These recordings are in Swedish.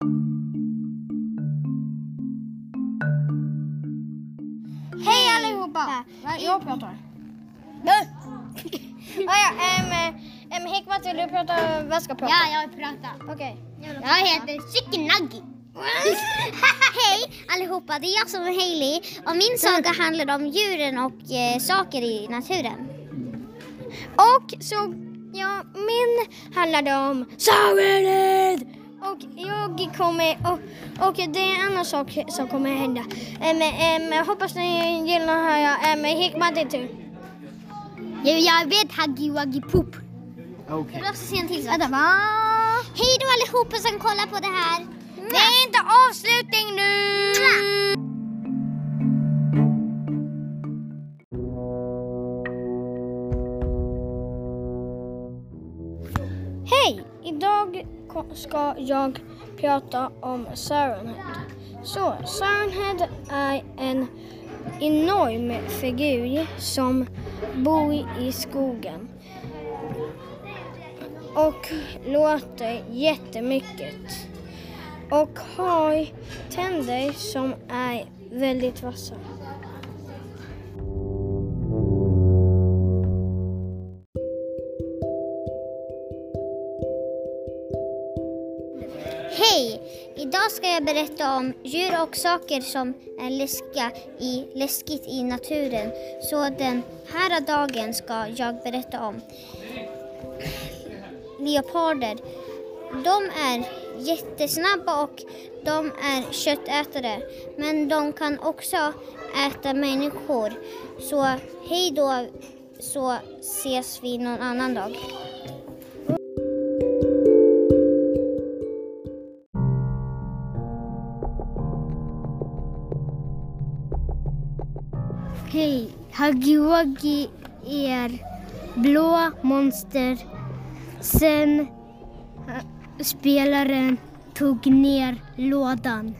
Hej allihopa! Jag pratar. ah, ja, um, um, Hikmat, vill du prata? Vad ska prata? Ja, jag vill prata. Okej. Jag heter Chicken Nuggy. Hej allihopa, det är jag som är Hailey och min saga handlar om djuren och eh, saker i naturen. Och så, ja, min handlade om samhället. Och jag kommer, och, och det är en annan sak som kommer hända. Um, um, hoppas ni gillar det här. Um, Hikmat, din tur. Jag, jag vet Huggy Wuggy Poop. Okej. Jag vill också se en till sak. Vänta, va? Hej då allihopa som kollar på det här. Det är inte avslutning nu! Idag ska jag prata om Sirenhead. Så, Sirenhead är en enorm figur som bor i skogen och låter jättemycket och har tänder som är väldigt vassa. Hej! Idag ska jag berätta om djur och saker som är läskiga i, läskigt i naturen. Så den här dagen ska jag berätta om leoparder. De är jättesnabba och de är köttätare. Men de kan också äta människor. Så hej då så ses vi någon annan dag. Hej! Wuggy är blå monster. Sen eh, spelaren tog ner lådan.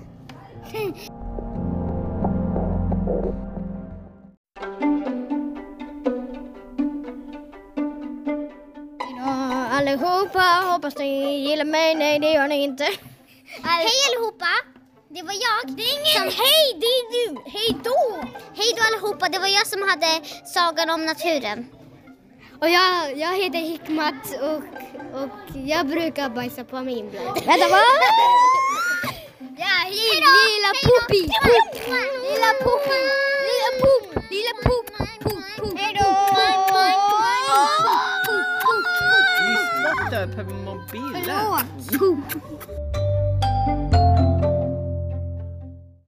Allihopa, hoppas ni gillar mig. Nej, det gör ni inte. Hej allihopa! Det var jag. Det är ingen hej, det är du. Hej då! Hej då allihopa, det var jag som hade sagan om naturen. Och jag, jag heter Hikmat och, och jag brukar bajsa på mig ibland. Vänta, va? Ja, hej lilla Puppi! Lilla Puppi! Lilla Pup! Lilla Pup! Pup, Pup! Hej då! Visst var det på mobilen? Pup!